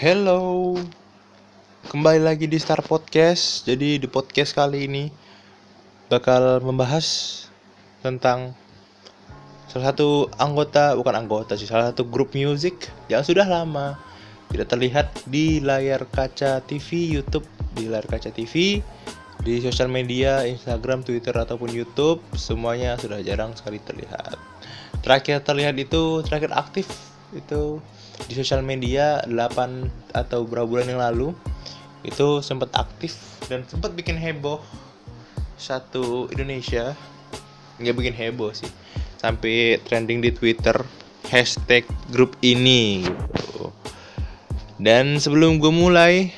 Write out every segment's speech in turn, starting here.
Hello, kembali lagi di Star Podcast. Jadi di podcast kali ini bakal membahas tentang salah satu anggota, bukan anggota sih, salah satu grup musik yang sudah lama tidak terlihat di layar kaca TV, YouTube, di layar kaca TV, di sosial media, Instagram, Twitter ataupun YouTube, semuanya sudah jarang sekali terlihat. Terakhir terlihat itu, terakhir aktif itu di sosial media 8 atau beberapa bulan yang lalu itu sempat aktif dan sempat bikin heboh satu Indonesia nggak bikin heboh sih sampai trending di Twitter hashtag grup ini gitu. dan sebelum gue mulai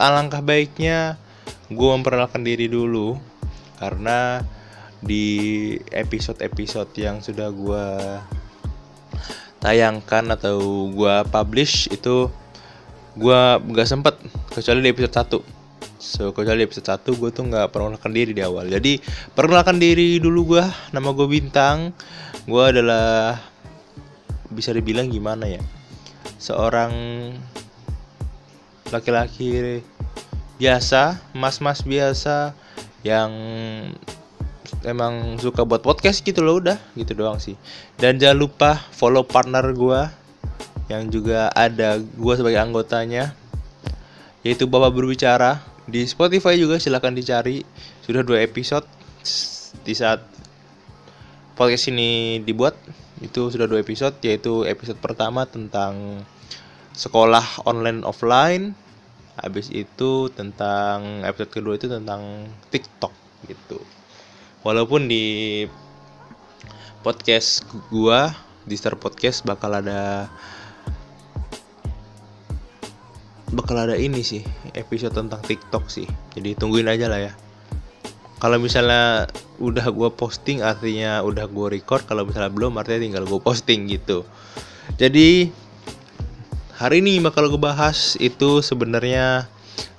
alangkah baiknya gue memperkenalkan diri dulu karena di episode-episode yang sudah gue tayangkan atau gua publish itu gua nggak sempet kecuali di episode 1 so kecuali di episode 1 gue tuh nggak perkenalkan diri di awal. Jadi perkenalkan diri dulu gua. Nama gue bintang. Gua adalah bisa dibilang gimana ya seorang laki-laki biasa mas-mas biasa yang emang suka buat podcast gitu loh udah gitu doang sih. Dan jangan lupa follow partner gue yang juga ada gue sebagai anggotanya yaitu Bapak Berbicara. Di Spotify juga silahkan dicari sudah dua episode di saat podcast ini dibuat itu sudah dua episode yaitu episode pertama tentang sekolah online offline habis itu tentang episode kedua itu tentang TikTok gitu walaupun di podcast gua di Star Podcast bakal ada bakal ada ini sih episode tentang TikTok sih. Jadi tungguin aja lah ya. Kalau misalnya udah gua posting artinya udah gua record kalau misalnya belum artinya tinggal gua posting gitu. Jadi hari ini bakal gue bahas itu sebenarnya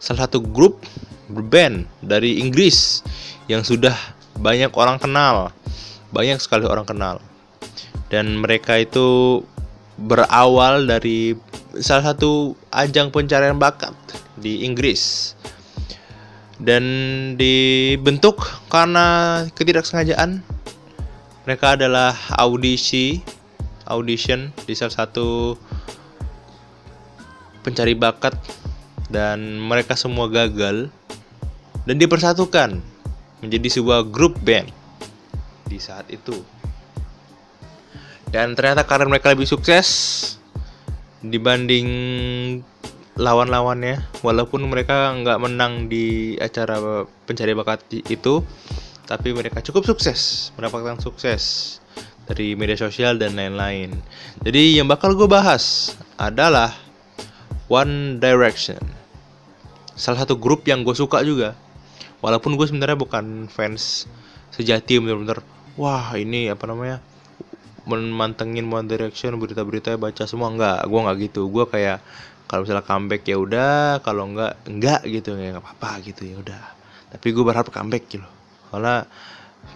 salah satu grup band dari Inggris yang sudah banyak orang kenal. Banyak sekali orang kenal. Dan mereka itu berawal dari salah satu ajang pencarian bakat di Inggris. Dan dibentuk karena ketidaksengajaan. Mereka adalah audisi audition di salah satu pencari bakat. Dan mereka semua gagal. Dan dipersatukan menjadi sebuah grup band di saat itu. Dan ternyata karena mereka lebih sukses dibanding lawan-lawannya, walaupun mereka nggak menang di acara pencari bakat itu, tapi mereka cukup sukses, mendapatkan sukses dari media sosial dan lain-lain. Jadi yang bakal gue bahas adalah One Direction. Salah satu grup yang gue suka juga walaupun gue sebenarnya bukan fans sejati bener-bener wah ini apa namanya mantengin One Direction berita-berita baca semua enggak gue nggak gitu. Gue kayak kalau misalnya comeback ya udah kalau enggak enggak gitu ya nggak apa-apa gitu ya udah. Tapi gue berharap comeback gitu. Karena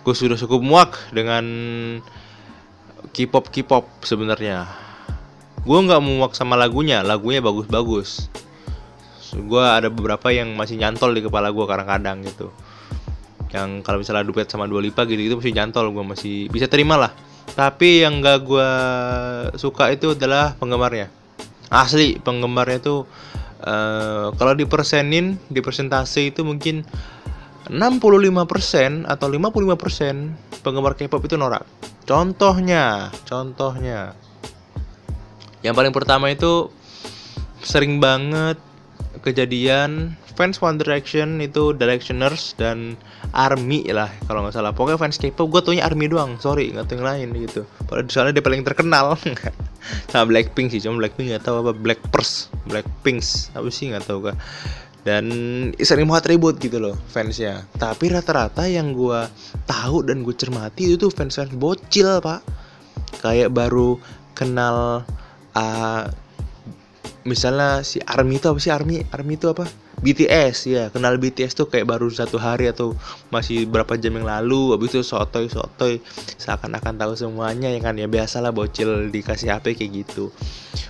gue sudah cukup muak dengan K-pop K-pop sebenarnya. Gue nggak muak sama lagunya lagunya bagus-bagus gue ada beberapa yang masih nyantol di kepala gue kadang-kadang gitu yang kalau misalnya duet sama dua lipa gitu itu masih nyantol gue masih bisa terima lah tapi yang gak gue suka itu adalah penggemarnya asli penggemarnya tuh uh, kalau dipersenin di persentase itu mungkin 65% atau 55% penggemar K-pop itu norak. Contohnya, contohnya. Yang paling pertama itu sering banget kejadian fans One Direction itu Directioners dan Army lah kalau nggak salah. Pokoknya fans K-pop gue taunya Army doang. Sorry nggak tahu yang lain gitu. Padahal soalnya dia paling terkenal. Sama Blackpink sih cuma Blackpink nggak tahu apa Black Purse Blackpink apa sih nggak tahu kan dan sering banget ribut gitu loh fansnya. Tapi rata-rata yang gue tahu dan gue cermati itu tuh fans fans bocil pak. Kayak baru kenal uh, misalnya si Army itu apa sih? Army Army itu apa? BTS ya kenal BTS tuh kayak baru satu hari atau masih berapa jam yang lalu. Habis itu sotoy sotoy. Seakan-akan tahu semuanya ya kan? Ya biasalah bocil dikasih HP kayak gitu.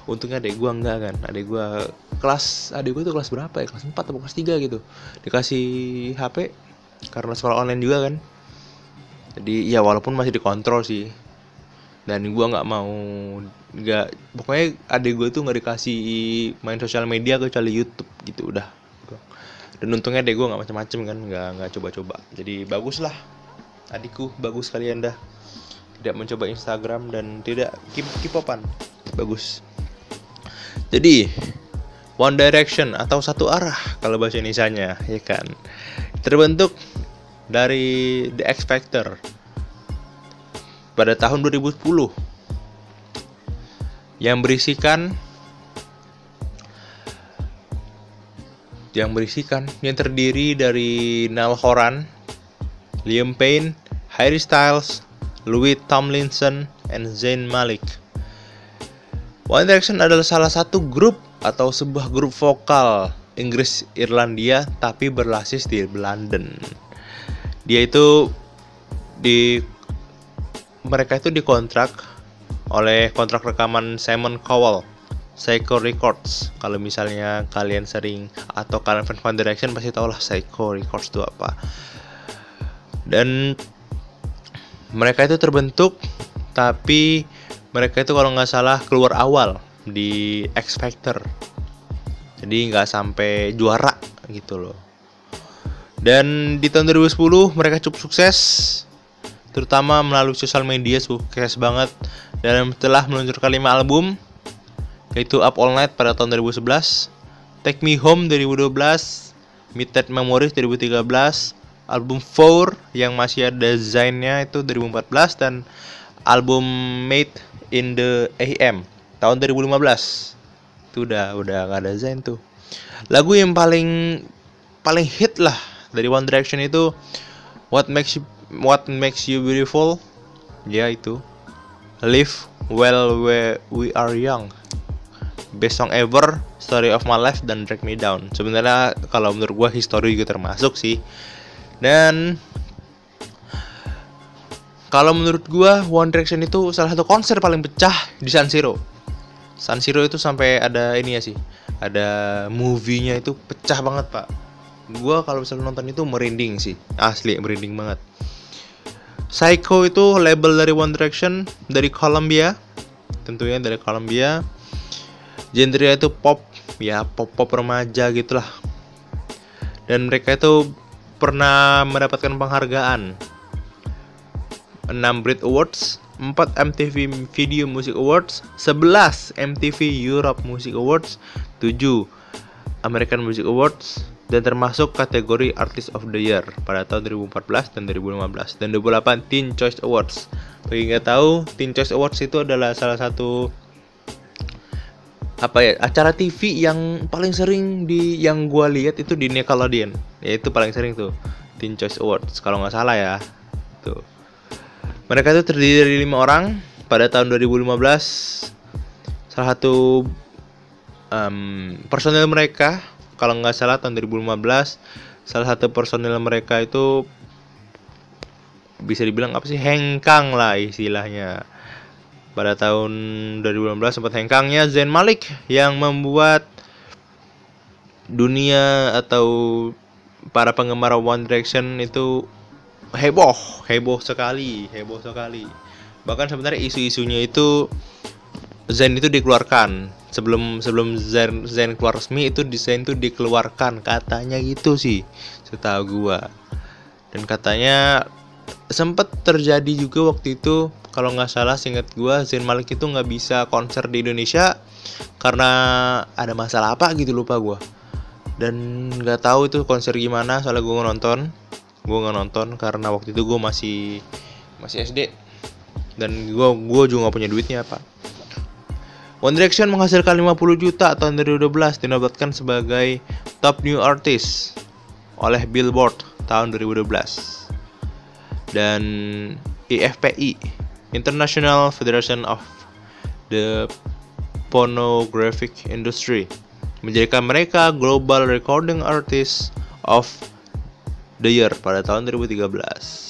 Untungnya adek gua enggak kan? Adek gua kelas adek gua tuh kelas berapa ya? Kelas 4 atau kelas 3 gitu. Dikasih HP karena sekolah online juga kan? Jadi ya walaupun masih dikontrol sih dan gue nggak mau nggak pokoknya adik gue tuh nggak dikasih main sosial media kecuali YouTube gitu udah. Dan untungnya adik gue nggak macam-macam kan nggak nggak coba-coba. Jadi bagus lah adikku bagus kalian dah. Tidak mencoba Instagram dan tidak keep kipopan bagus. Jadi One Direction atau satu arah kalau bahasa Indonesia-nya ya kan? Terbentuk dari The X Factor pada tahun 2010 yang berisikan yang berisikan yang terdiri dari Niall Horan, Liam Payne, Harry Styles, Louis Tomlinson, and Zayn Malik. One Direction adalah salah satu grup atau sebuah grup vokal Inggris Irlandia tapi berbasis di London. Dia itu di mereka itu dikontrak oleh kontrak rekaman Simon Cowell Psycho Records. Kalau misalnya kalian sering atau kalian fan One Direction pasti tau lah Psycho Records itu apa. Dan mereka itu terbentuk tapi mereka itu kalau nggak salah keluar awal di X Factor. Jadi nggak sampai juara gitu loh. Dan di tahun 2010 mereka cukup sukses terutama melalui sosial media sukses banget. Dan telah meluncurkan 5 album yaitu Up All Night pada tahun 2011, Take Me Home 2012, Midnight Memories 2013, album Four yang masih ada desainnya itu 2014 dan album Made in the AM tahun 2015 itu udah udah gak ada desain tuh. Lagu yang paling paling hit lah dari One Direction itu What Makes You What Makes You Beautiful? Ya itu. Live Well Where We Are Young. Best Song Ever Story of My Life dan Drag Me Down. Sebenarnya kalau menurut gue history juga termasuk sih. Dan kalau menurut gue One Direction itu salah satu konser paling pecah di San Siro. San Siro itu sampai ada ini ya sih. Ada movie-nya itu pecah banget pak. Gue kalau misalnya nonton itu merinding sih. Asli merinding banget Psycho itu label dari One Direction dari Columbia. Tentunya dari Columbia. Genre itu pop ya pop pop remaja gitulah. Dan mereka itu pernah mendapatkan penghargaan. 6 Brit Awards 4 MTV Video Music Awards 11 MTV Europe Music Awards 7 American Music Awards dan termasuk kategori Artist of the Year pada tahun 2014 dan 2015 dan 28 Teen Choice Awards. Bagi nggak tahu, Teen Choice Awards itu adalah salah satu apa ya acara TV yang paling sering di yang gua lihat itu di Nickelodeon ya itu paling sering tuh Teen Choice Awards kalau nggak salah ya. Tuh. Mereka itu terdiri dari lima orang. Pada tahun 2015 salah satu um, personel mereka kalau nggak salah tahun 2015 salah satu personil mereka itu bisa dibilang apa sih? Hengkang lah istilahnya. Pada tahun 2016 sempat hengkangnya Zayn Malik yang membuat dunia atau para penggemar One Direction itu heboh heboh sekali heboh sekali. Bahkan sebenarnya isu-isunya itu Zen itu dikeluarkan. Sebelum sebelum Zen Zen keluar resmi itu desain itu dikeluarkan. Katanya gitu sih setahu gua. Dan katanya sempat terjadi juga waktu itu kalau nggak salah singkat gua Zen Malik itu nggak bisa konser di Indonesia karena ada masalah apa gitu lupa gua. Dan nggak tahu itu konser gimana soalnya gua nonton. Gua nggak nonton karena waktu itu gua masih masih SD dan gua gua juga nggak punya duitnya apa One Direction menghasilkan 50 juta tahun 2012 dinobatkan sebagai Top New Artist oleh Billboard tahun 2012. Dan IFPI, International Federation of the Pornographic Industry, menjadikan mereka Global Recording Artist of the Year pada tahun 2013.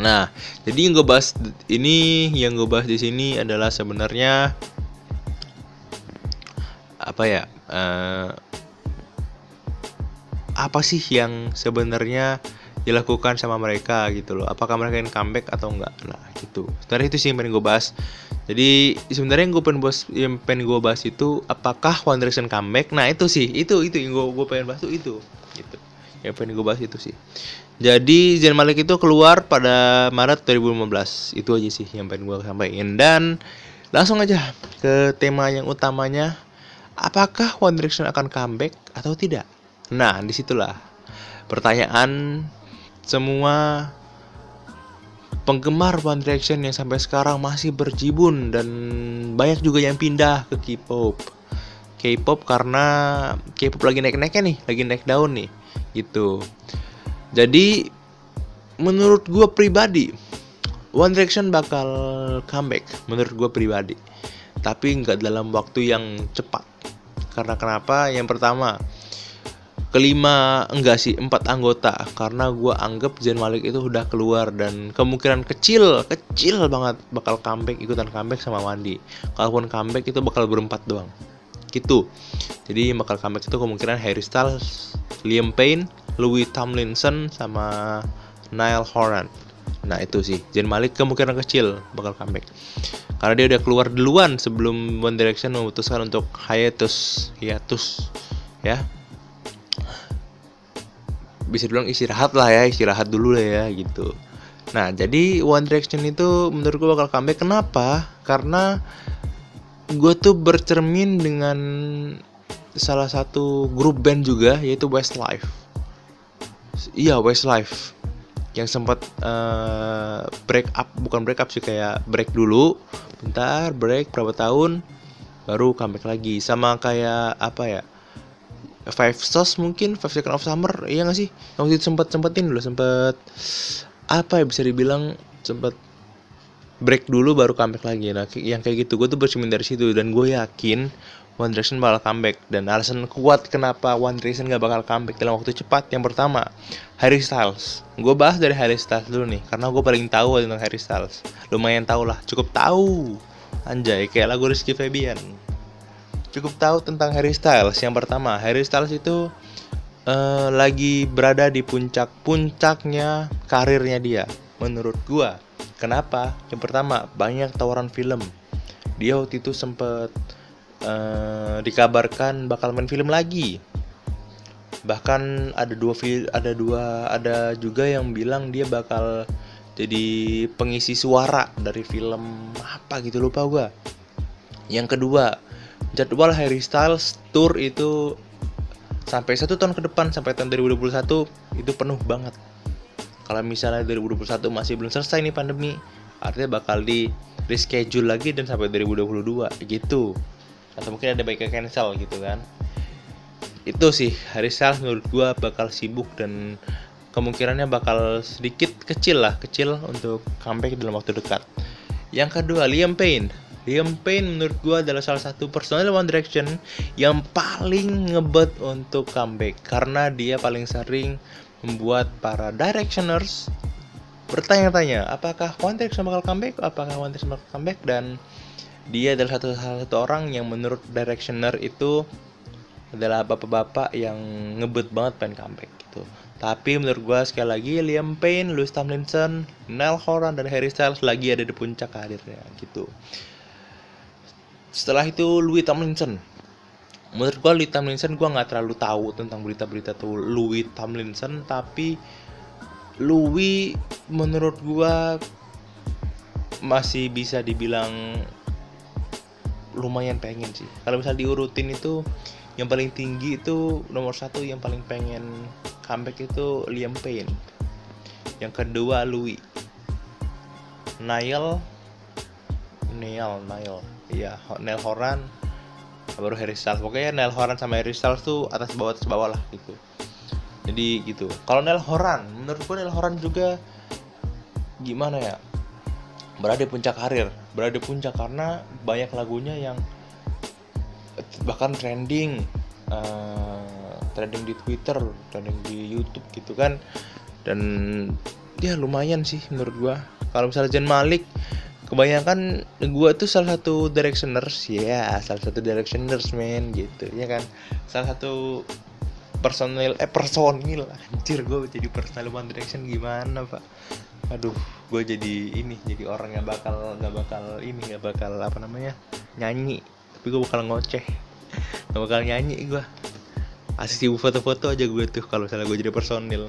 Nah, jadi yang gue bahas ini, yang gue bahas di sini adalah sebenarnya apa ya? Uh, apa sih yang sebenarnya dilakukan sama mereka gitu loh. Apakah mereka ingin comeback atau enggak? Nah gitu. Sebenarnya itu sih yang pengen gue bahas. Jadi sebenarnya yang gue pengen bahas yang pengen gue bahas itu apakah One Direction comeback? Nah itu sih. Itu itu yang gue gue pengen bahas tuh itu gitu. Yang pengen gue bahas itu sih jadi Zayn Malik itu keluar pada Maret 2015 itu aja sih yang pengen gue sampaikan dan langsung aja ke tema yang utamanya apakah One Direction akan comeback atau tidak nah di situlah pertanyaan semua penggemar One Direction yang sampai sekarang masih berjibun dan banyak juga yang pindah ke K-pop. K-pop karena K-pop lagi naik-naiknya nih, lagi naik daun nih, gitu. Jadi menurut gue pribadi One Direction bakal comeback menurut gue pribadi, tapi nggak dalam waktu yang cepat. Karena kenapa? Yang pertama, kelima enggak sih empat anggota. Karena gue anggap Zayn Malik itu udah keluar dan kemungkinan kecil kecil banget bakal comeback ikutan comeback sama Wandi. Kalaupun comeback itu bakal berempat doang. Gitu. Jadi bakal comeback itu kemungkinan Harry Styles Liam Payne Louis Tomlinson sama Niall Horan. Nah itu sih. Zayn Malik kemungkinan kecil bakal comeback. Karena dia udah keluar duluan sebelum One Direction memutuskan untuk hiatus hiatus ya. Bisa bilang istirahat lah ya istirahat dulu lah ya gitu. Nah jadi One Direction itu menurut gue bakal comeback. Kenapa? Karena gue tuh bercermin dengan salah satu grup band juga yaitu Westlife iya Westlife. Yang sempat uh, break up bukan break up sih kayak break dulu. Bentar break berapa tahun baru comeback lagi. Sama kayak apa ya Five Stars mungkin Five Second of Summer iya gak sih? Yang waktu itu sempet sempetin dulu sempet apa ya bisa dibilang sempet break dulu baru comeback lagi. Nah yang kayak gitu gue tuh bercermin dari situ. Dan gue yakin One Direction bakal comeback dan alasan kuat kenapa One Direction gak bakal comeback dalam waktu cepat yang pertama Harry Styles gue bahas dari Harry Styles dulu nih karena gue paling tahu tentang Harry Styles lumayan tau lah cukup tahu anjay kayak lagu Rizky Febian cukup tahu tentang Harry Styles. Yang pertama, Harry Styles itu uh, lagi berada di puncak-puncaknya karirnya dia. Menurut gua, kenapa? Yang pertama, banyak tawaran film. Dia waktu itu sempet uh, dikabarkan bakal main film lagi. Bahkan ada dua ada dua ada juga yang bilang dia bakal jadi pengisi suara dari film apa gitu lupa gua. Yang kedua, jadwal Harry Styles tour itu sampai satu tahun ke depan sampai tahun 2021 itu penuh banget kalau misalnya 2021 masih belum selesai nih pandemi artinya bakal di reschedule lagi dan sampai 2022 gitu atau mungkin ada baiknya cancel gitu kan. Itu sih Harry Styles menurut gua bakal sibuk dan kemungkinannya bakal sedikit kecil lah kecil untuk comeback dalam waktu dekat. Yang kedua Liam Payne. Liam Payne menurut gue adalah salah satu personel One Direction yang paling ngebet untuk comeback. Karena dia paling sering membuat para Directioners bertanya-tanya apakah One Direction bakal comeback, apakah One Direction bakal comeback? Dan dia adalah satu satu orang yang menurut Directioner itu adalah bapak-bapak yang ngebet banget pengen comeback gitu. Tapi menurut gue sekali lagi Liam Payne, Louis Tomlinson, Niall Horan dan Harry Styles lagi ada di puncak karirnya gitu. Setelah itu Louis Tomlinson. Menurut gua Louis Tomlinson gua nggak terlalu tahu tentang berita-berita tuh Louis Tomlinson tapi Louis menurut gua masih bisa dibilang lumayan pengen sih. Kalau misal diurutin itu yang paling tinggi itu nomor satu yang paling pengen comeback itu Liam Payne. Yang kedua Louis. Niall. Niall Niall. Iya Neil Horan. Baru Harry Styles. Pokoknya Neil Horan sama Harry Styles tuh atas bawah atas bawah lah gitu. Jadi gitu. Kalau Neil Horan menurut gue Neil Horan juga gimana ya berada di puncak karir berada di puncak karena banyak lagunya yang bahkan trending uh, trending di Twitter trending di YouTube gitu kan. Dan ya lumayan sih menurut gua. Kalau misalnya Jen Malik kebanyakan gua tuh salah satu directioners ya yeah, salah satu directioners men gitu ya kan. Salah satu personil eh personil anjir gue jadi personil one direction gimana pak aduh gue jadi ini jadi orang yang bakal nggak bakal ini nggak bakal apa namanya nyanyi. Tapi gue bakal ngoceh. Nggak bakal nyanyi gue asisi foto-foto aja gue tuh kalau misalnya gue jadi personil.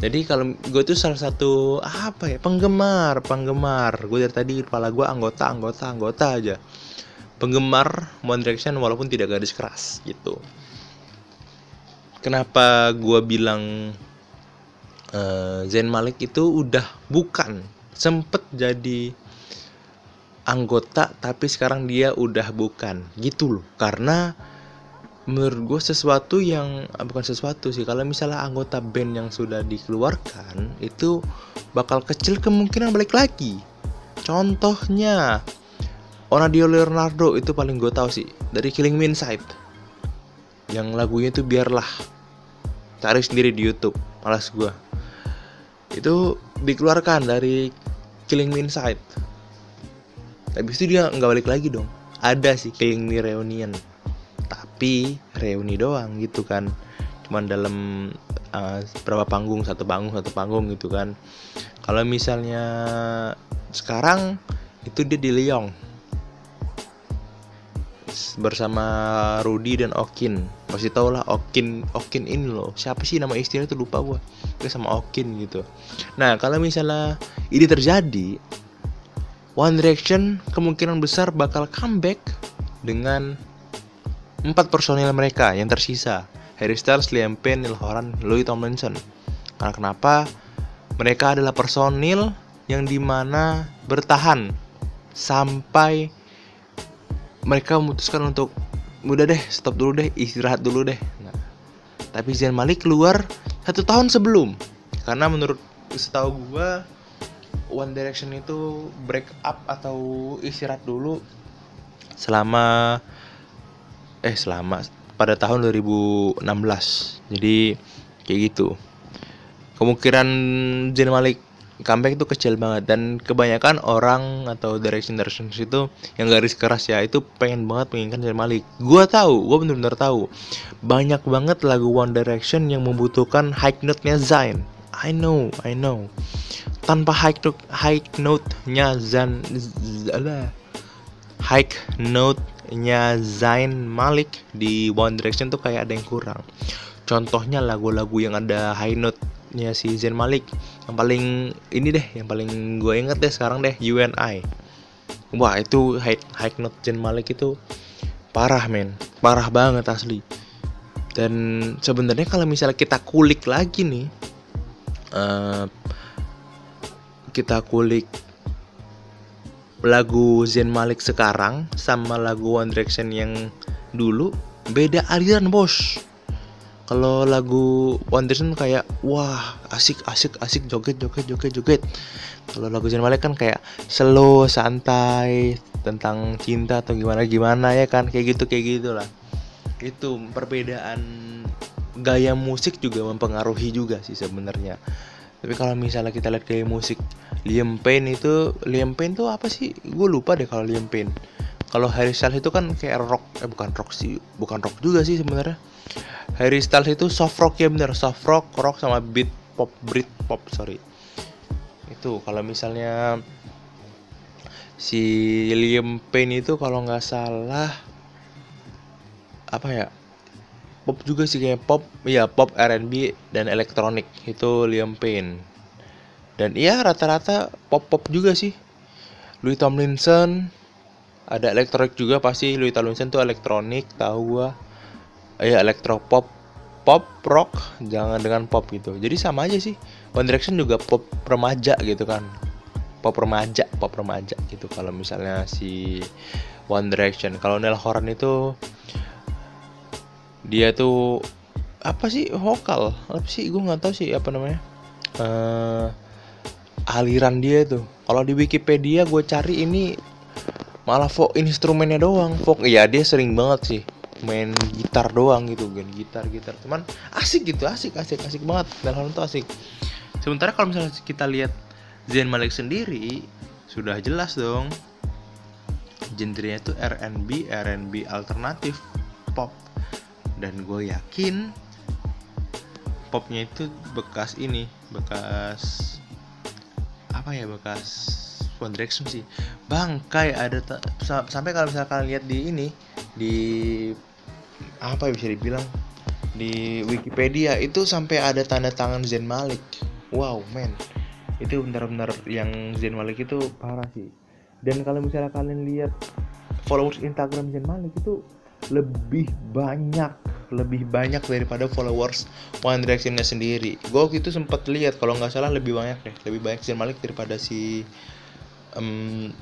Jadi kalau gue tuh salah satu apa ya penggemar penggemar. Gue dari tadi kepala gue anggota anggota anggota aja. Penggemar One Direction walaupun tidak garis keras gitu. Kenapa gue bilang uh, Zain Malik itu udah bukan sempet jadi anggota tapi sekarang dia udah bukan. Gitu loh. Karena menurut gue sesuatu yang ah, bukan sesuatu sih kalau misalnya anggota band yang sudah dikeluarkan itu bakal kecil kemungkinan balik lagi. Contohnya Onadio Leonardo itu paling gue tahu sih dari Killing Me Inside. Yang lagunya itu biarlah. Cari sendiri di YouTube malas gue itu dikeluarkan dari Killing Me Inside. Habis itu dia nggak balik lagi dong. Ada sih Killing Me Reunion. Tapi reuni doang gitu kan. Cuman dalam uh, berapa panggung satu panggung satu panggung gitu kan. Kalau misalnya sekarang itu dia di Lyon bersama Rudy dan Okin pasti tau lah Okin Okin ini loh. Siapa sih nama istrinya itu lupa gue Dia sama Okin gitu. Nah kalau misalnya ini terjadi One Direction kemungkinan besar bakal comeback dengan empat personil mereka yang tersisa. Harry Styles, Liam Payne, Neil Horan, Louis Tomlinson. Karena kenapa? Mereka adalah personil yang di mana bertahan sampai mereka memutuskan untuk udah deh stop dulu deh istirahat dulu deh. Nah, tapi Zayn Malik keluar satu tahun sebelum. Karena menurut setahu gue One Direction itu break up atau istirahat dulu selama eh selama pada tahun 2016 jadi kayak gitu. Kemungkinan Zayn Malik comeback itu kecil banget. Dan kebanyakan orang atau direction direction itu yang garis keras ya itu pengen banget menginginkan Zayn Malik. Gue tahu gue bener-bener tahu. Banyak banget lagu One Direction yang membutuhkan high note-nya Zayn. I know I know. Tanpa high note high note-nya Zayn high note-nya Zayn Malik di One Direction tuh kayak ada yang kurang. Contohnya lagu-lagu yang ada high note nya si Zayn Malik. Yang paling ini deh yang paling gue inget deh sekarang deh UNI wah itu high high note Zayn Malik itu parah men. Parah banget asli. Dan sebenarnya kalau misalnya kita kulik lagi nih uh, kita kulik lagu Zayn Malik sekarang sama lagu One Direction yang dulu beda aliran bos kalau lagu One Direction kayak wah asik asik asik joget joget joget joget. Kalau lagu Zayn Malik kan kayak slow santai tentang cinta atau gimana gimana ya kan? Kayak gitu kayak gitulah. Itu perbedaan gaya musik juga mempengaruhi juga sih sebenarnya. Tapi kalau misalnya kita lihat gaya musik Liam Payne itu Liam Payne tuh apa sih? Gue lupa deh kalau Liam Payne kalau Harry Styles itu kan kayak rock eh bukan rock sih bukan rock juga sih sebenarnya. Harry Styles itu soft rock ya bener soft rock rock sama beat pop Brit pop sorry. Itu kalau misalnya si Liam Payne itu kalau nggak salah apa ya pop juga sih kayak pop ya pop R&B dan elektronik itu Liam Payne. Dan iya rata-rata pop pop juga sih. Louis Tomlinson ada elektronik juga pasti Louis Tomlinson tuh elektronik tahu gua. Ya elektropop pop rock jangan dengan pop gitu. Jadi sama aja sih. One Direction juga pop remaja gitu kan. Pop remaja pop remaja gitu kalau misalnya si One Direction. Kalau Neil Horan itu dia tuh apa sih vokal? Apa sih? Gue nggak tahu sih apa namanya. Uh, aliran dia tuh kalau di Wikipedia gue cari ini malah folk instrumennya doang. Folk iya dia sering banget sih main gitar doang gitu kan gitar gitar. Cuman asik gitu asik asik asik banget. Dan hal itu asik. Sementara kalau misalnya kita lihat Zayn Malik sendiri sudah jelas dong genrenya itu R&B R&B alternatif pop. Dan gue yakin popnya itu bekas ini bekas apa ya bekas One Direction sih. Bangkai ada sampai kalau misalnya kalian lihat di ini di apa ya bisa dibilang? Di Wikipedia itu sampai ada tanda tangan Zayn Malik. Wow man. Itu benar-benar yang Zayn Malik itu parah sih. Dan kalau misalnya kalian lihat followers Instagram Zayn Malik itu lebih banyak lebih banyak daripada followers One Directionnya sendiri. Gue waktu itu sempat lihat kalau nggak salah lebih banyak deh lebih banyak Zayn Malik daripada si um,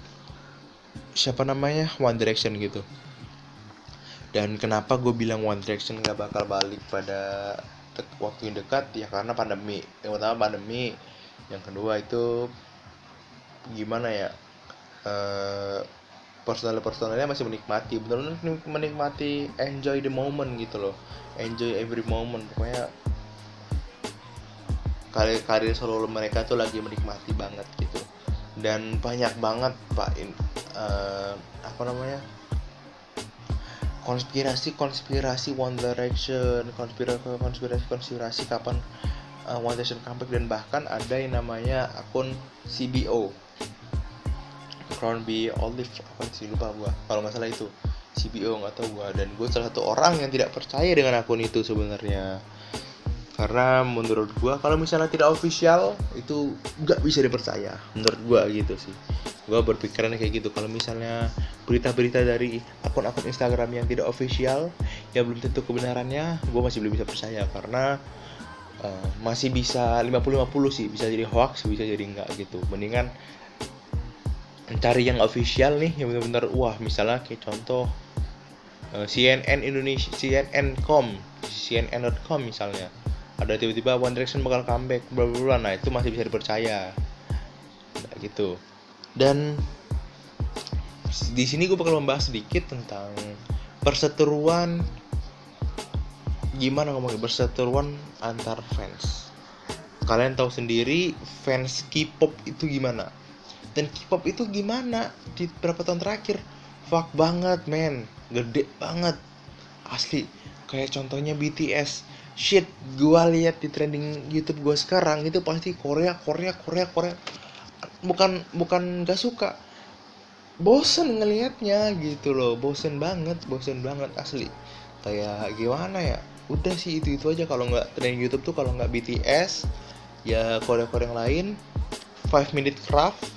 siapa namanya? One Direction gitu. Dan kenapa gue bilang One Direction gak bakal balik pada waktu yang dekat? Ya karena pandemi. Yang pertama pandemi. Yang kedua itu gimana ya? Uh, personal personalnya masih menikmati. Benar-benar menikmati enjoy the moment gitu loh. Enjoy every moment. Pokoknya karir karir solo mereka tuh lagi menikmati banget gitu dan banyak banget pak uh, apa namanya? Konspirasi konspirasi One Direction konspirasi konspirasi konspirasi kapan uh, One Direction comeback dan bahkan ada yang namanya akun CBO Crown B Olive apa sih lupa gua. Kalau nggak salah itu CBO nggak tahu gua. Dan gue salah satu orang yang tidak percaya dengan akun itu sebenarnya karena menurut gua kalau misalnya tidak official itu nggak bisa dipercaya menurut gua gitu sih. Gua berpikiran kayak gitu. Kalau misalnya berita-berita dari akun-akun Instagram yang tidak official yang belum tentu kebenarannya gua masih belum bisa percaya. Karena uh, masih bisa 50-50 sih bisa jadi hoax bisa jadi enggak gitu. Mendingan cari yang official nih yang benar-benar wah misalnya kayak contoh uh, eh, CNN Indonesia CNN.com CNN.com misalnya ada tiba-tiba One Direction bakal comeback bla nah itu masih bisa dipercaya. Nah, gitu. Dan di sini gue bakal membahas sedikit tentang perseteruan gimana ngomongnya perseteruan antar fans. Kalian tahu sendiri fans K-pop itu gimana? Dan K-pop itu gimana di beberapa tahun terakhir? Fuck banget men. Gede banget. Asli. Kayak contohnya BTS shit gue lihat di trending YouTube gue sekarang itu pasti Korea Korea Korea Korea. Bukan bukan gak suka. Bosen ngelihatnya gitu loh bosen banget bosen banget asli. Kayak gimana ya? Udah sih itu itu aja. Kalau nggak trending YouTube tuh kalau nggak BTS ya Korea Korea yang lain Five Minute Craft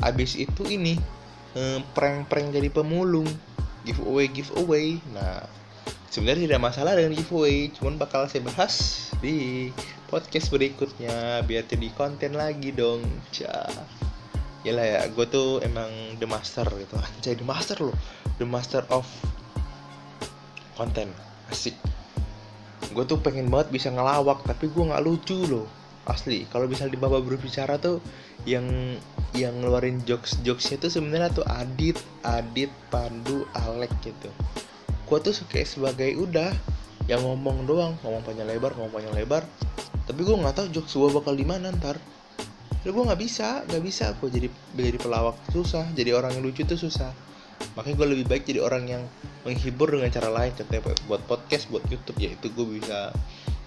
abis itu ini eh, prank-prank jadi pemulung giveaway giveaway. Nah sebenarnya tidak masalah dengan giveaway cuman bakal saya bahas di podcast berikutnya biar jadi konten lagi dong. Ya lah ya gue tuh emang the master gitu. Anjay the master loh. The master of konten asik. Gue tuh pengen banget bisa ngelawak tapi gue nggak lucu loh asli. Kalau bisa di bawah berbicara tuh yang yang ngeluarin jokes jokesnya tuh sebenarnya tuh Adit Adit Pandu Alek gitu gue tuh kayak sebagai udah yang ngomong doang ngomong panjang lebar ngomong panjang lebar. Tapi gue nggak tahu jokes gue bakal di mana ntar. Lalu gue nggak bisa nggak bisa gue jadi jadi pelawak susah jadi orang yang lucu tuh susah. Makanya gue lebih baik jadi orang yang menghibur dengan cara lain contohnya buat podcast buat YouTube ya itu gue bisa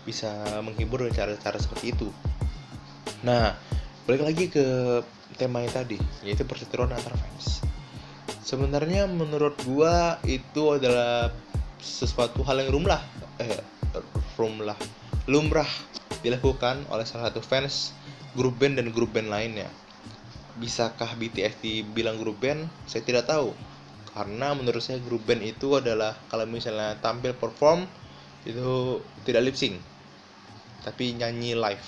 bisa menghibur dengan cara-cara seperti itu. Nah balik lagi ke tema yang tadi yaitu perseteruan antar fans sebenarnya menurut gua itu adalah sesuatu hal yang lumrah eh lumrah lumrah dilakukan oleh salah satu fans grup band dan grup band lainnya. Bisakah BTS dibilang grup band? Saya tidak tahu. Karena menurut saya grup band itu adalah kalau misalnya tampil perform itu tidak lip sync tapi nyanyi live.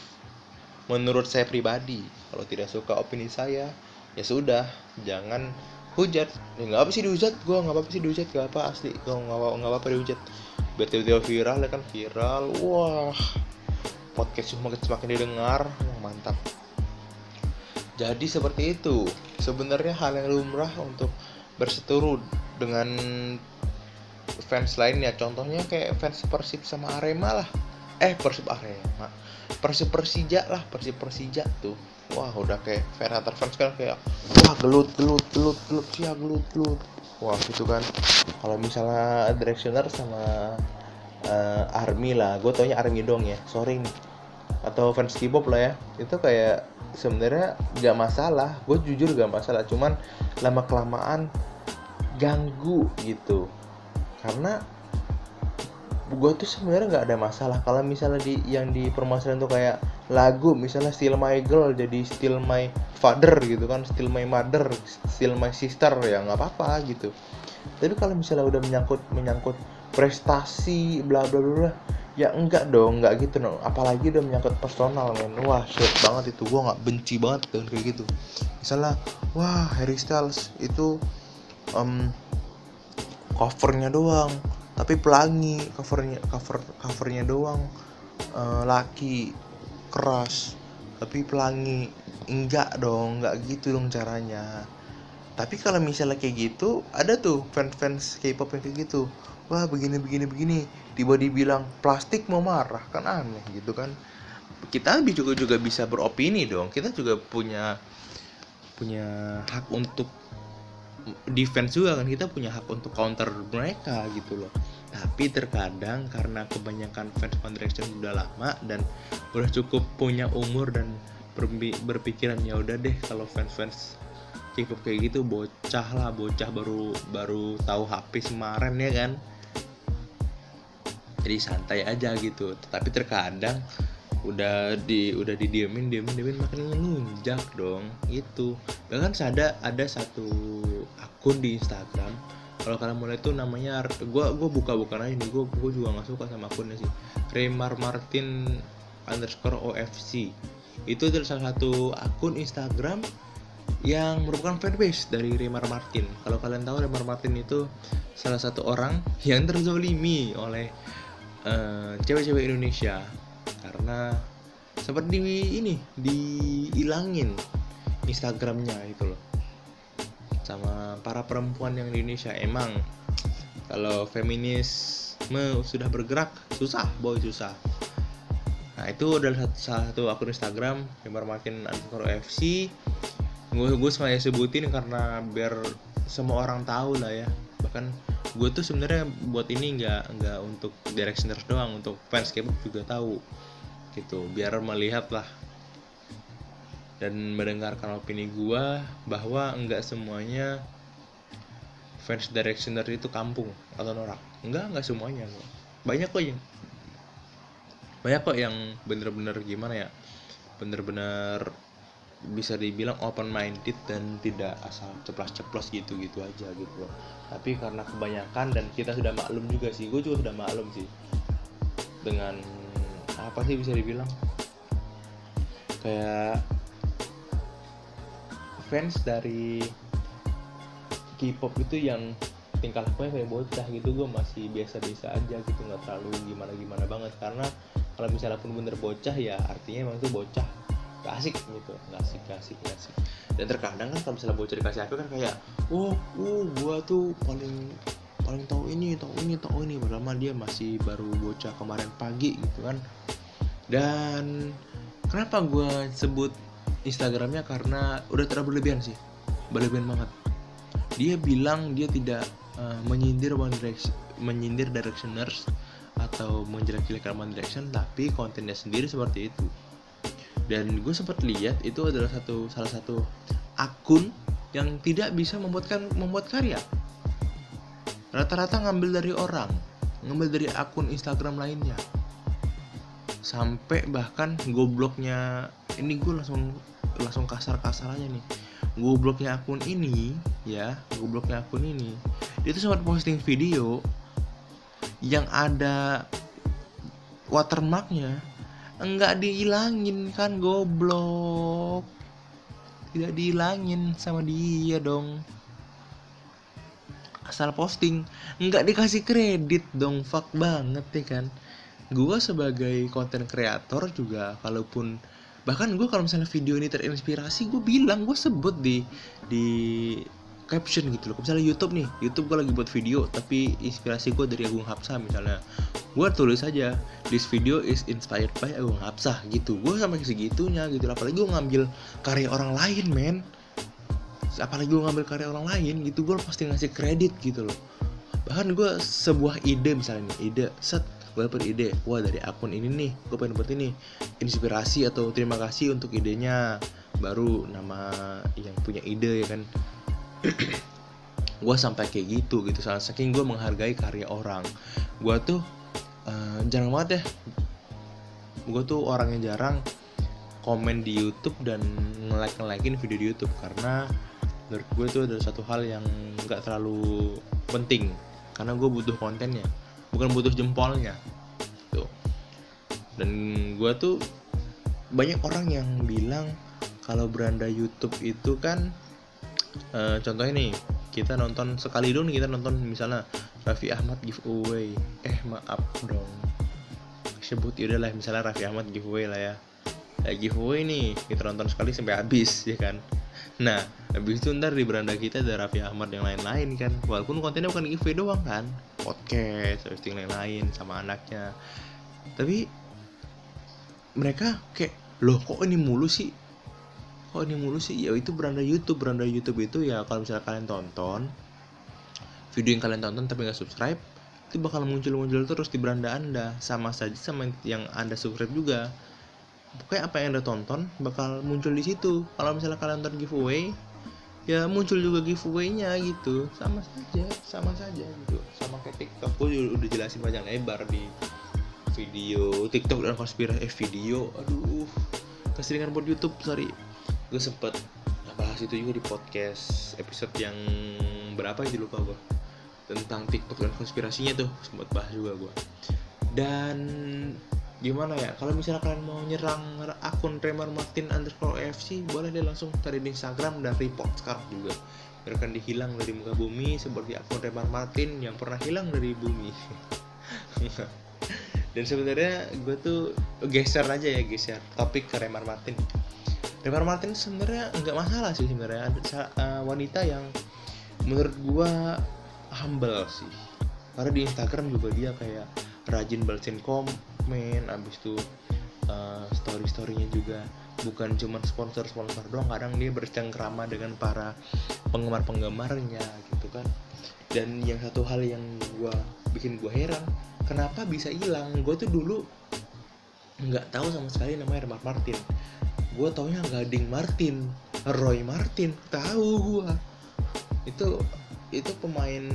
Menurut saya pribadi kalau tidak suka opini saya ya sudah jangan hujat. Ya nggak apa sih dihujat gue nggak apa sih dihujat gak apa asli. Gue nggak apa nggak apa dihujat biar tiba-tiba viral ya kan? Viral. Wah. Podcast semakin semakin didengar. Wah, mantap. Jadi seperti itu. Sebenarnya hal yang lumrah untuk berseteru dengan fans lainnya. Contohnya kayak fans Persib sama Arema lah. Eh Persib Arema Persib Persija lah Persib Persija tuh. Wah udah kayak fan fans kan kayak wah gelut gelut gelut gelut ya gelut gelut. Wah gitu kan. Kalau misalnya directioner sama uh, army lah gue taunya army dong ya sorry nih. Atau fans K-pop lah ya. Itu kayak sebenarnya gak masalah. Gue jujur gak masalah cuman lama kelamaan ganggu gitu. Karena gue tuh sebenarnya nggak ada masalah. Kalau misalnya di yang di permasalahan tuh kayak lagu misalnya Still My Girl jadi Still My Father gitu kan Still My Mother Still My Sister ya nggak apa-apa gitu. Tapi kalau misalnya udah menyangkut menyangkut prestasi bla bla bla ya enggak dong nggak gitu dong. Apalagi udah menyangkut personal men. Wah shit banget itu. Gue nggak benci banget dengan kayak gitu. Misalnya wah Harry Styles itu um, covernya doang tapi pelangi covernya cover covernya doang. Uh, laki keras. Tapi pelangi enggak dong enggak gitu dong caranya. Tapi kalau misalnya kayak gitu ada tuh fans-fans K-pop yang kayak gitu. Wah begini begini begini. Tiba dibilang plastik mau marah. Kan aneh gitu kan. Kita juga juga bisa beropini dong. Kita juga punya punya hak untuk defense juga kan kita punya hak untuk counter mereka gitu loh. Tapi terkadang karena kebanyakan fans One Direction udah lama dan udah cukup punya umur dan berpikiran ya udah deh kalau fans-fans K-pop kayak gitu bocah lah bocah baru baru tahu HP kemarin ya kan? Jadi santai aja gitu. Tapi terkadang udah di udah didiemin diemin diemin makin ngelunjak dong itu bahkan ada ada satu akun di Instagram kalau kalian mulai tuh namanya gue gue buka bukan aja nih gue gue juga nggak suka sama akunnya sih. Remar Martin underscore OFC itu adalah salah satu akun Instagram yang merupakan fanbase dari Remar Martin. Kalau kalian tahu Remar Martin itu salah satu orang yang terzolimi oleh uh, cewek-cewek Indonesia karena seperti ini dihilangin Instagramnya itu loh. Sama para perempuan yang di Indonesia. Emang kalau feminisme sudah bergerak susah boy susah. Nah itu adalah satu, satu akun Instagram yang makin underscore FC gue gue sebutin karena biar semua orang tahu lah ya. Bahkan gue tuh sebenarnya buat ini nggak nggak untuk directioners doang untuk fans K-pop juga tahu gitu. Biar melihat lah. Dan mendengarkan opini gue bahwa enggak semuanya fans directioner itu kampung atau norak. Enggak enggak semuanya banyak kok yang banyak kok yang bener-bener gimana ya? Bener-bener bisa dibilang open minded dan tidak asal ceplos-ceplos gitu-gitu aja gitu loh. Tapi karena kebanyakan dan kita sudah maklum juga sih, gue juga sudah maklum sih. Dengan apa sih bisa dibilang? Kayak fans dari K-pop itu yang tingkah lakunya kayak bocah gitu gue masih biasa-biasa aja gitu nggak terlalu gimana-gimana banget. Karena kalau misalnya pun bener bocah ya artinya emang itu bocah gak asik gitu gak asik gak asik asik. Dan terkadang kan kalau misalnya bocor dikasih HP kan kayak oh uh gua tuh paling paling tahu ini tahu ini tahu ini. Mah dia masih baru bocah kemarin pagi gitu kan. Dan kenapa gua sebut Instagramnya? Karena udah terlalu berlebihan sih berlebihan banget. Dia bilang dia tidak uh, menyindir One Direction menyindir Directioners atau menjelek-jelekan One Direction tapi kontennya sendiri seperti itu dan gue sempat lihat itu adalah satu salah satu akun yang tidak bisa membuatkan membuat karya. Rata-rata ngambil dari orang ngambil dari akun Instagram lainnya. Sampai bahkan gobloknya ini gue langsung langsung kasar-kasar aja nih. Gobloknya akun ini ya gobloknya akun ini dia tuh sempat posting video yang ada watermarknya enggak dihilangin kan goblok. Tidak dihilangin sama dia dong. Asal posting. Enggak dikasih kredit dong fuck banget ya kan. Gue sebagai konten kreator juga kalaupun bahkan gue kalau misalnya video ini terinspirasi gue bilang gue sebut di di caption gitu loh. Misalnya YouTube nih YouTube gue lagi buat video tapi inspirasi gue dari Agung Hapsah misalnya. Gue tulis aja this video is inspired by Agung Hapsah gitu. Gue sampai segitunya gitu apalagi gue ngambil karya orang lain men. Apalagi gue ngambil karya orang lain gitu gue pasti ngasih kredit gitu loh. Bahkan gue sebuah ide misalnya ide set gue dapet ide wah dari akun ini nih gue pengen dapet ini inspirasi atau terima kasih untuk idenya. Baru nama yang punya ide ya kan gue sampai kayak gitu gitu salah saking gue menghargai karya orang. Gue tuh uh, jarang banget ya. Gue tuh orang yang jarang komen di YouTube dan nge-like nge-likein video di YouTube karena menurut gue tuh ada satu hal yang nggak terlalu penting. Karena gue butuh kontennya bukan butuh jempolnya. Tuh. Dan gue tuh banyak orang yang bilang kalau beranda YouTube itu kan uh, contohnya nih kita nonton sekali dong kita nonton misalnya Raffi Ahmad giveaway. Eh maaf dong. Sebut ya lah misalnya Raffi Ahmad giveaway lah ya. Ya giveaway nih kita nonton sekali sampai habis ya kan? Nah habis itu ntar di beranda kita ada Raffi Ahmad yang lain-lain kan? Walaupun kontennya bukan giveaway doang kan? Podcast hosting lain-lain sama anaknya. Tapi mereka kayak loh kok ini mulu sih kok ini mulu sih. Ya itu beranda YouTube. Beranda YouTube itu ya kalau misalnya kalian tonton video yang kalian tonton tapi nggak subscribe itu bakal muncul-muncul terus di beranda anda. Sama saja sama yang anda subscribe juga. Pokoknya apa yang anda tonton bakal muncul di situ. Kalau misalnya kalian nonton giveaway ya muncul juga giveaway-nya gitu. Sama saja sama saja gitu. Sama kayak TikTok. Gue udah jelasin banyak lebar di video TikTok dan konspirasi eh video. Aduh keseringan buat YouTube sorry gue sempet bahas itu juga di podcast episode yang berapa itu lupa gue tentang TikTok dan konspirasinya tuh sempat bahas juga gue dan gimana ya kalau misalnya kalian mau nyerang akun Remar Martin underscore FC boleh deh langsung cari di Instagram dan report sekarang juga. Biarkan dihilang dari muka bumi seperti akun Remar Martin yang pernah hilang dari bumi. Dan sebenarnya gue tuh geser aja ya geser topik ke Remar Martin Remar Martin sebenarnya nggak masalah sih sebenarnya. Ada uh, wanita yang menurut gua humble sih. Karena di Instagram juga dia kayak rajin balesin komen abis itu uh, story storynya juga bukan cuma sponsor sponsor doang. Kadang dia bercengkrama dengan para penggemar penggemarnya gitu kan. Dan yang satu hal yang gua bikin gua heran kenapa bisa hilang? Gue tuh dulu nggak tahu sama sekali namanya Remar Martin gue taunya Gading Martin Roy Martin tahu gue itu itu pemain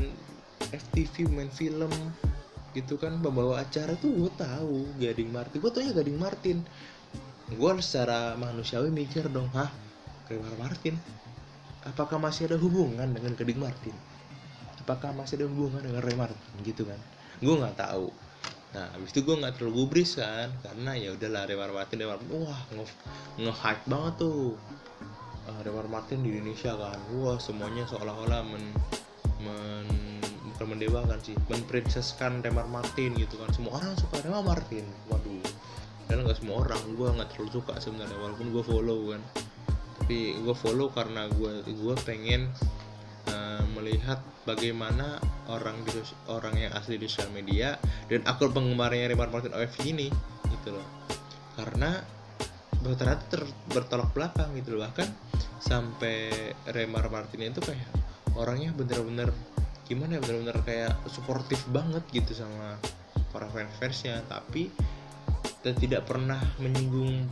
FTV main film gitu kan pembawa acara tuh gue tahu Gading Martin. Gue taunya Gading Martin. Gue secara manusiawi mikir dong hah Gading Martin? Apakah masih ada hubungan dengan Gading Martin? Apakah masih ada hubungan dengan Roy Martin? Gitu kan. Gue nggak tahu nah habis itu gue nggak terlalu gubris kan karena ya udahlah Remar Martin Martin wah nge, nge hype banget tuh. Uh, Remar Martin di Indonesia kan wah semuanya seolah-olah men men bukan mendewakan sih menprinseskan Remar Martin gitu kan. Semua orang suka Remar Martin waduh. Dan nggak semua orang gue nggak terlalu suka sebenarnya walaupun gue follow kan. Tapi gue follow karena gue gue pengen uh, melihat bagaimana orang di orang yang asli di sosial media dan akun penggemarnya Remar Martin OFC ini gitu loh. Karena ternyata ter, bertolak belakang gitu loh. Bahkan sampai Remar Martin itu kayak orangnya bener-bener gimana ya bener-bener kayak suportif banget gitu sama para fans-fansnya tapi dan tidak pernah menyinggung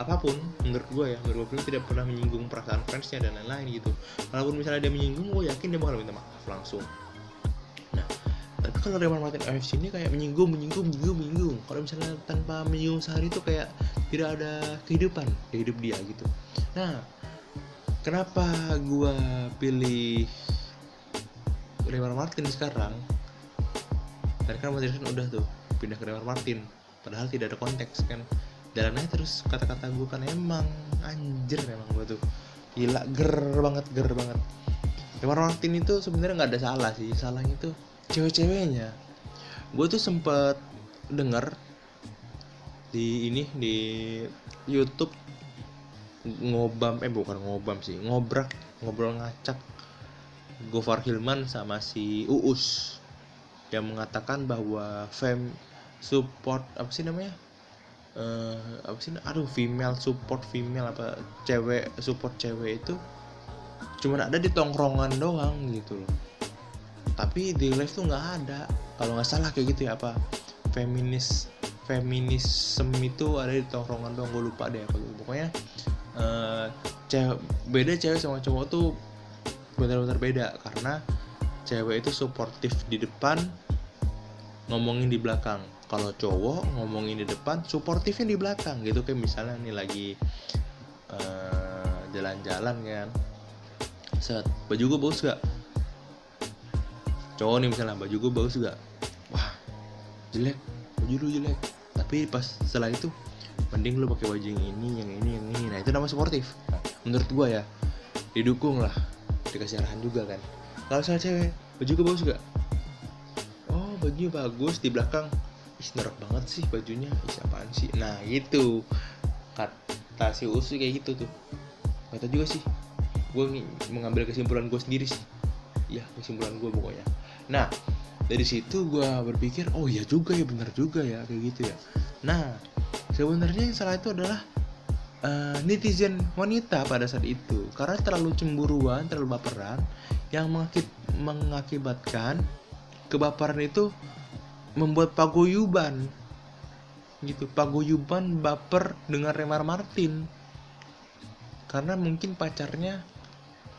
apa pun menurut gue ya menurut gue tidak pernah menyinggung perasaan fansnya dan lain-lain gitu. Walaupun misalnya dia menyinggung gue yakin dia bakal minta maaf langsung. Tapi kalau Real Martin AFC ini kayak menyinggung menyinggung menyinggung menyinggung. Kalau misalnya tanpa menyinggung sehari itu kayak tidak ada kehidupan di hidup dia gitu. Nah kenapa gua pilih Real Martin sekarang? Tadi kan Martin udah tuh pindah ke Real Martin padahal tidak ada konteks kan jalan aja terus kata-kata gue kan emang anjir emang gue tuh. Gila ger banget ger banget. Real Martin itu sebenarnya nggak ada salah sih salahnya tuh cewek-ceweknya. Gue tuh sempet denger di ini di YouTube ngobam eh bukan ngobam sih ngobrak ngobrol ngacak Gofar Hilman sama si Uus. Yang mengatakan bahwa fem support apa sih namanya uh, apa sih aduh female support female apa cewek support cewek itu cuma ada di tongkrongan doang gitu loh. Tapi di live tuh nggak ada. Kalau nggak salah kayak gitu ya apa feminis feminisme itu ada di tongkrongan doang. Gue lupa deh apa gitu pokoknya uh, cewek beda cewek sama cowok tuh benar-benar beda. Karena cewek itu suportif di depan ngomongin di belakang kalau cowok ngomongin di depan suportifnya di belakang gitu kayak misalnya nih lagi uh, jalan-jalan kan. Set baju gue bagus gak cowok nih misalnya baju gue bagus gak wah jelek baju lu jelek. Tapi pas setelah itu mending lu pakai baju yang ini yang ini yang ini. Nah itu nama sportif nah, menurut gue ya didukung lah dikasih arahan juga kan. Kalau saya cewek baju gue bagus gak oh baju bagus di belakang ih norak banget sih bajunya. Ih apaan sih? Nah gitu. Kata si usus kayak gitu tuh. Kata juga sih. Gue mengambil kesimpulan gue sendiri sih. Ya kesimpulan gue pokoknya. Nah dari situ gue berpikir oh iya juga ya benar juga ya kayak gitu ya. Nah sebenarnya yang salah itu adalah uh, netizen wanita pada saat itu karena terlalu cemburuan terlalu baperan yang mengakib mengakibatkan kebaperan itu membuat paguyuban. Gitu paguyuban baper dengan Remar Martin. Karena mungkin pacarnya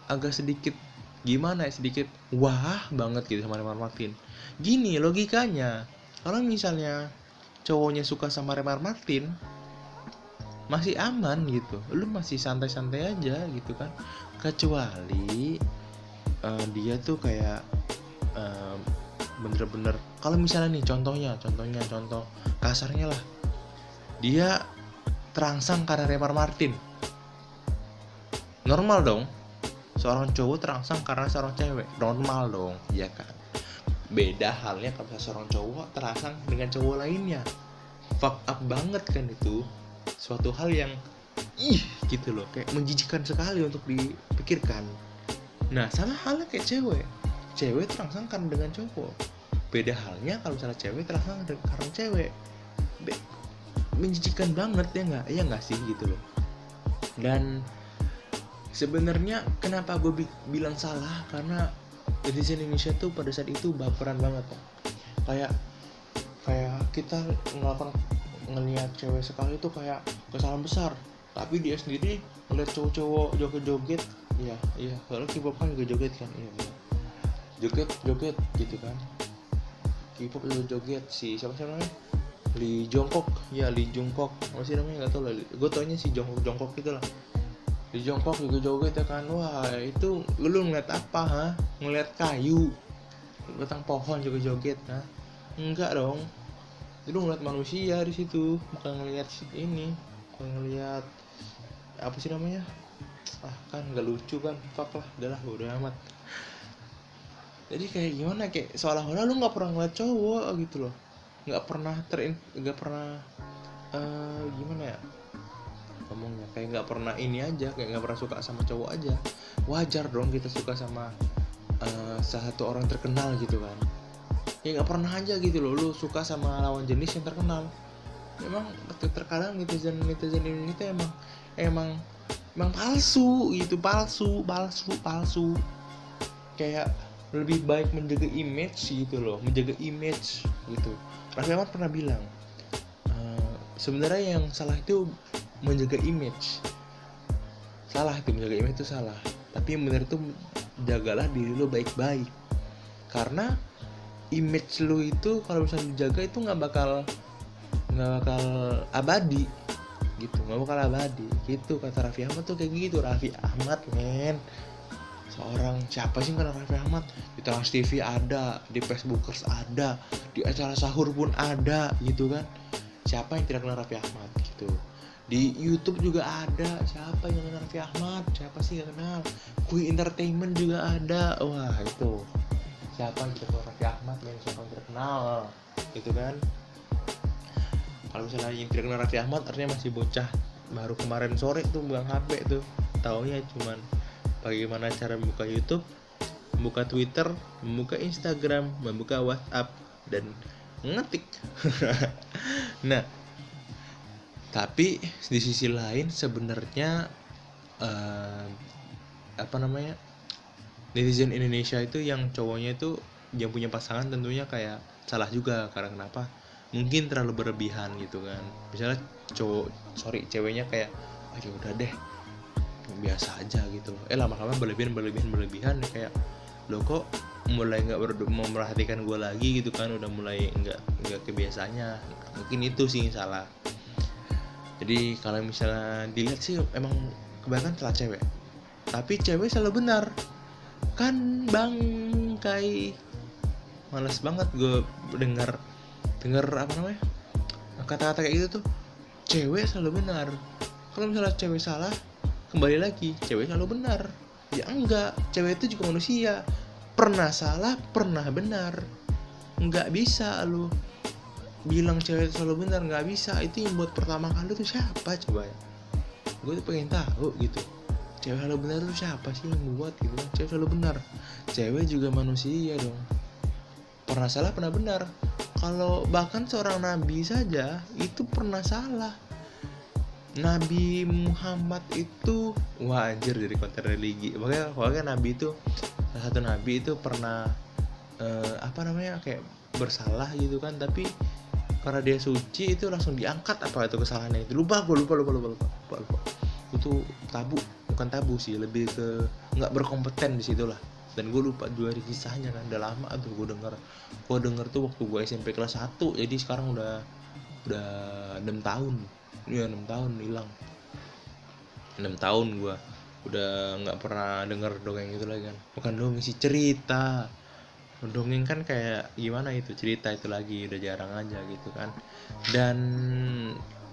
agak sedikit gimana ya sedikit wah banget gitu sama Remar Martin. Gini logikanya kalau misalnya cowoknya suka sama Remar Martin masih aman gitu. Lu masih santai-santai aja gitu kan. Kecuali uh, dia tuh kayak uh, bener-bener kalau misalnya nih contohnya contohnya contoh kasarnya lah. Dia terangsang karena Remar Martin. Normal dong. Seorang cowok terangsang karena seorang cewek. Normal dong ya kan? Beda halnya kalau seorang cowok terangsang dengan cowok lainnya. Fuck up banget kan itu. Suatu hal yang ih gitu loh. Kayak menjijikan sekali untuk dipikirkan. Nah sama halnya kayak cewek. Cewek terangsang karena dengan cowok beda halnya kalau misalnya cewek terangsang karena cewek. Be menjijikan banget ya nggak? Ya nggak sih gitu loh. Dan sebenarnya kenapa gue bi bilang salah? Karena netizen Indonesia tuh pada saat itu baperan banget kok kayak kayak kita ngelakukan ngelihat cewek sekali itu kayak kesalahan besar. Tapi dia sendiri ngeliat cowok-cowok joget-joget. Iya iya. Kalau K-pop kan juga joget kan? Iya iya. Joget joget gitu kan K-pop juga joget si siapa sih namanya? Lee Jongkok ya Lee Jongkok masih namanya? Nggak tahu lah. Gue taunya si Jongkok Jongkok gitu lah. Di jongkok juga joget ya kan. Wah itu lu ngeliat apa ha ngeliat kayu. Batang pohon juga joget ha enggak dong. Itu ngeliat manusia di situ. Bukan ngeliat ini. Bukan ngeliat apa sih namanya? Ah kan nggak lucu kan. Fuck lah. Udahlah udah amat jadi kayak gimana kayak seolah-olah lu nggak pernah ngeliat cowok gitu loh. Nggak pernah terin nggak pernah uh, gimana ya? Ngomongnya kayak nggak pernah ini aja kayak nggak pernah suka sama cowok aja. Wajar dong kita suka sama uh, salah satu orang terkenal gitu kan. Ya nggak pernah aja gitu loh lu suka sama lawan jenis yang terkenal. Emang terkadang netizen netizen ini tuh emang emang emang palsu gitu palsu palsu palsu. Kayak lebih baik menjaga image gitu loh menjaga image gitu. Raffi Ahmad pernah bilang uh, sebenarnya yang salah itu menjaga image. Salah itu menjaga image itu salah. Tapi yang benar itu jagalah diri lo baik-baik. Karena image lo itu kalau misalnya dijaga itu nggak bakal nggak bakal abadi gitu nggak bakal abadi gitu. Kata Raffi Ahmad tuh kayak gitu Raffi Ahmad men seorang siapa sih kan Raffi Ahmad? Di Trans TV ada di Facebookers ada di acara sahur pun ada gitu kan? Siapa yang tidak kenal Raffi Ahmad gitu? Di YouTube juga ada siapa yang kenal Raffi Ahmad? Siapa sih yang kenal? Kui Entertainment juga ada. Wah itu. Siapa yang tidak kenal Raffi Ahmad men siapa yang tidak kenal gitu kan? Kalau misalnya yang tidak kenal Raffi Ahmad artinya masih bocah. Baru kemarin sore tuh buang HP tuh. Taunya cuman bagaimana cara membuka YouTube membuka Twitter, membuka Instagram, membuka WhatsApp dan ngetik. nah, tapi di sisi lain sebenarnya uh, apa namanya netizen Indonesia itu yang cowoknya itu yang punya pasangan tentunya kayak salah juga karena kenapa mungkin terlalu berlebihan gitu kan misalnya cowok sorry ceweknya kayak ayo udah deh biasa aja gitu. Eh lama-lama berlebihan berlebihan berlebihan kayak lo kok mulai nggak memperhatikan gue lagi gitu kan? Udah mulai nggak nggak kebiasaannya mungkin itu sih yang salah. Jadi kalau misalnya dilihat sih emang kebanyakan salah cewek. Tapi cewek selalu benar. Kan bang kai males banget gue dengar dengar apa namanya kata-kata kayak gitu tuh. Cewek selalu benar. Kalau misalnya cewek salah kembali lagi cewek selalu benar. Ya enggak cewek itu juga manusia. Pernah salah pernah benar. Nggak bisa lu bilang cewek itu selalu benar nggak bisa. Itu yang buat pertama kali tuh siapa coba ya? Gue tuh pengen tahu gitu. Cewek selalu benar itu siapa sih yang buat gitu? Cewek selalu benar. Cewek juga manusia dong. Pernah salah pernah benar. Kalau bahkan seorang nabi saja itu pernah salah Nabi Muhammad itu wajar dari konten religi. Makanya pokoknya Nabi itu salah satu Nabi itu pernah uh, apa namanya kayak bersalah gitu kan tapi karena dia suci itu langsung diangkat apa itu kesalahannya itu. Lupa gue lupa lupa lupa lupa lupa, lupa. itu tabu bukan tabu sih lebih ke nggak berkompeten di situ lah. Dan gue lupa juga di kisahnya kan udah lama tuh gue denger. Gue denger tuh waktu gue SMP kelas 1 jadi sekarang udah udah enam tahun ya enam tahun hilang. Enam tahun gue udah nggak pernah denger dongeng itu lagi kan. Bukan dongeng sih cerita. Dongeng kan kayak gimana itu cerita itu lagi udah jarang aja gitu kan. Dan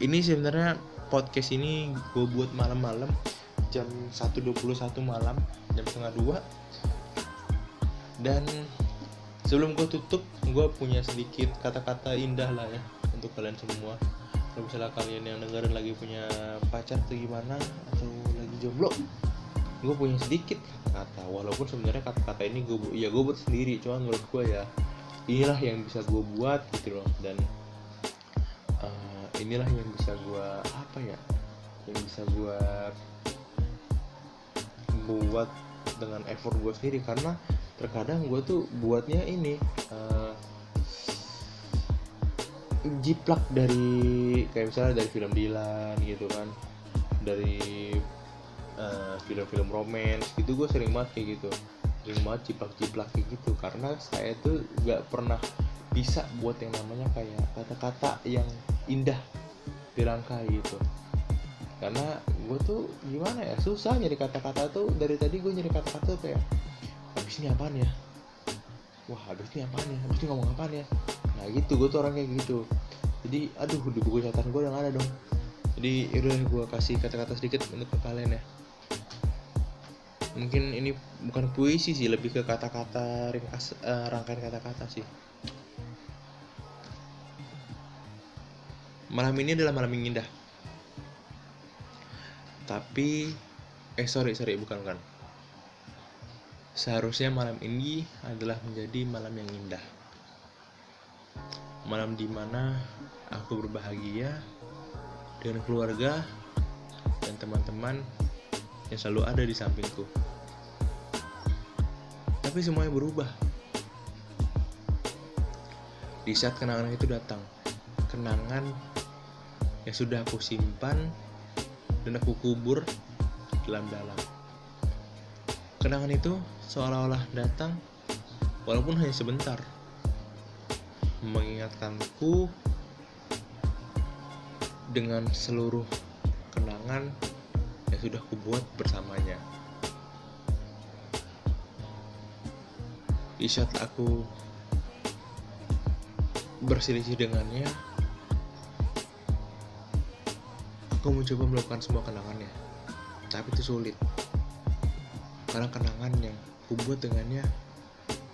ini sebenarnya podcast ini gue buat malam-malam jam 1.21 malam jam setengah dua. Dan sebelum gue tutup gue punya sedikit kata-kata indah lah ya untuk kalian semua kalau misalnya kalian yang dengerin lagi punya pacar atau gimana? Atau lagi jomblo? Gue punya sedikit kata. Walaupun sebenarnya kata-kata ini gue ya gue buat sendiri. Cuma menurut gue ya inilah yang bisa gue buat gitu loh. Dan uh, inilah yang bisa gue apa ya yang bisa gue buat dengan effort gue sendiri. Karena terkadang gue tuh buatnya ini uh, jiplak dari kayak misalnya dari film Dilan gitu kan. Dari uh, film-film romance gitu gue sering banget kayak gitu. Sering banget jiplak-jiplak kayak gitu. Karena saya tuh gak pernah bisa buat yang namanya kayak kata-kata yang indah dirangkai gitu. Karena gue tuh gimana ya susah nyari kata-kata tuh. Dari tadi gue nyari kata-kata tuh kayak habis ini apaan ya wah habis ini apaan ya? Habis ini ngomong apaan ya? Nah gitu gue tuh orang kayak gitu. Jadi aduh di buku catatan gue udah gak ada dong. Jadi udah gue kasih kata-kata sedikit untuk kalian ya. Mungkin ini bukan puisi sih lebih ke kata-kata ringkas uh, rangkaian kata-kata sih. Malam ini adalah malam yang indah. Tapi eh sorry sorry bukan bukan seharusnya malam ini adalah menjadi malam yang indah. Malam di mana aku berbahagia dengan keluarga dan teman-teman yang selalu ada di sampingku. Tapi semuanya berubah. Di saat kenangan itu datang kenangan yang sudah aku simpan dan aku kubur dalam-dalam. Kenangan itu seolah-olah datang walaupun hanya sebentar. Mengingatkanku dengan seluruh kenangan yang sudah kubuat bersamanya. Di saat aku berselisih dengannya, Aku mencoba melakukan semua kenangannya, tapi itu sulit. Karena kenangan yang kubuat dengannya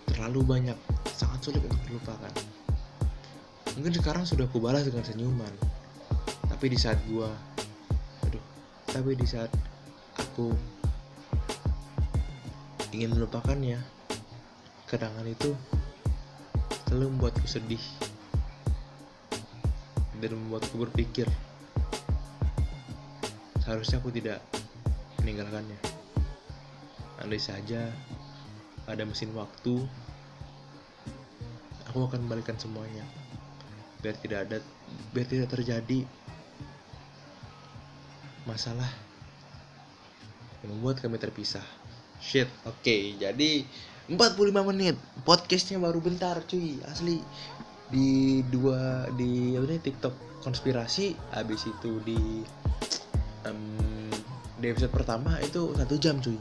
terlalu banyak, sangat sulit untuk dilupakan. Mungkin sekarang sudah kubalas dengan senyuman, tapi di saat gua, aduh, tapi di saat aku ingin melupakannya, kenangan itu selalu membuatku sedih dan membuatku berpikir seharusnya aku tidak meninggalkannya andai saja ada mesin waktu. Aku akan kembalikan semuanya. Biar tidak ada biar tidak terjadi masalah yang membuat kami terpisah. Shit oke. Okay, jadi 45 menit. Podcastnya baru bentar cuy. Asli. Di dua di apa nih TikTok konspirasi. Habis itu di um, di episode pertama itu satu jam cuy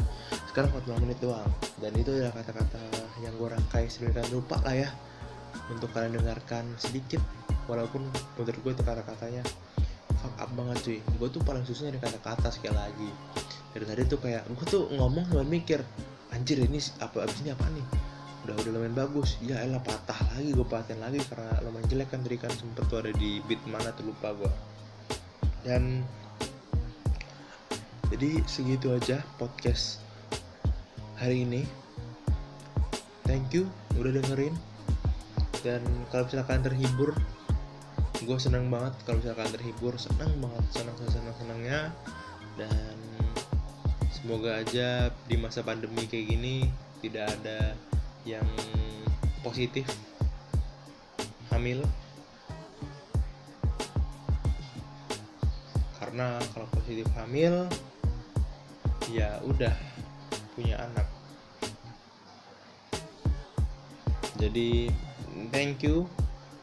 sekarang 45 menit doang. Dan itu adalah kata-kata yang gue rangkai sedemikian lupa lah ya untuk kalian dengarkan sedikit. Walaupun menurut gue itu kata-katanya fuck up banget cuy. Gue tuh paling susah dari kata-kata sekali lagi. Dari tadi tuh kayak gue tuh ngomong sambil mikir anjir ini apa abis ini apa nih? Udah udah lumayan bagus. Ya elah patah lagi gue patahin lagi karena lumayan jelek kan tadi kan sempet tuh ada di beat mana tuh lupa gue dan jadi segitu aja podcast hari ini. Thank you udah dengerin. Dan kalau misalkan terhibur gue seneng banget kalau misalkan terhibur. Seneng banget seneng seneng senengnya dan semoga aja di masa pandemi kayak gini tidak ada yang positif. Hamil. Karena kalau positif hamil ya udah punya anak. Jadi thank you.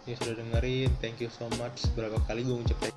Yang sudah dengerin thank you so much. Berapa kali gue ngucap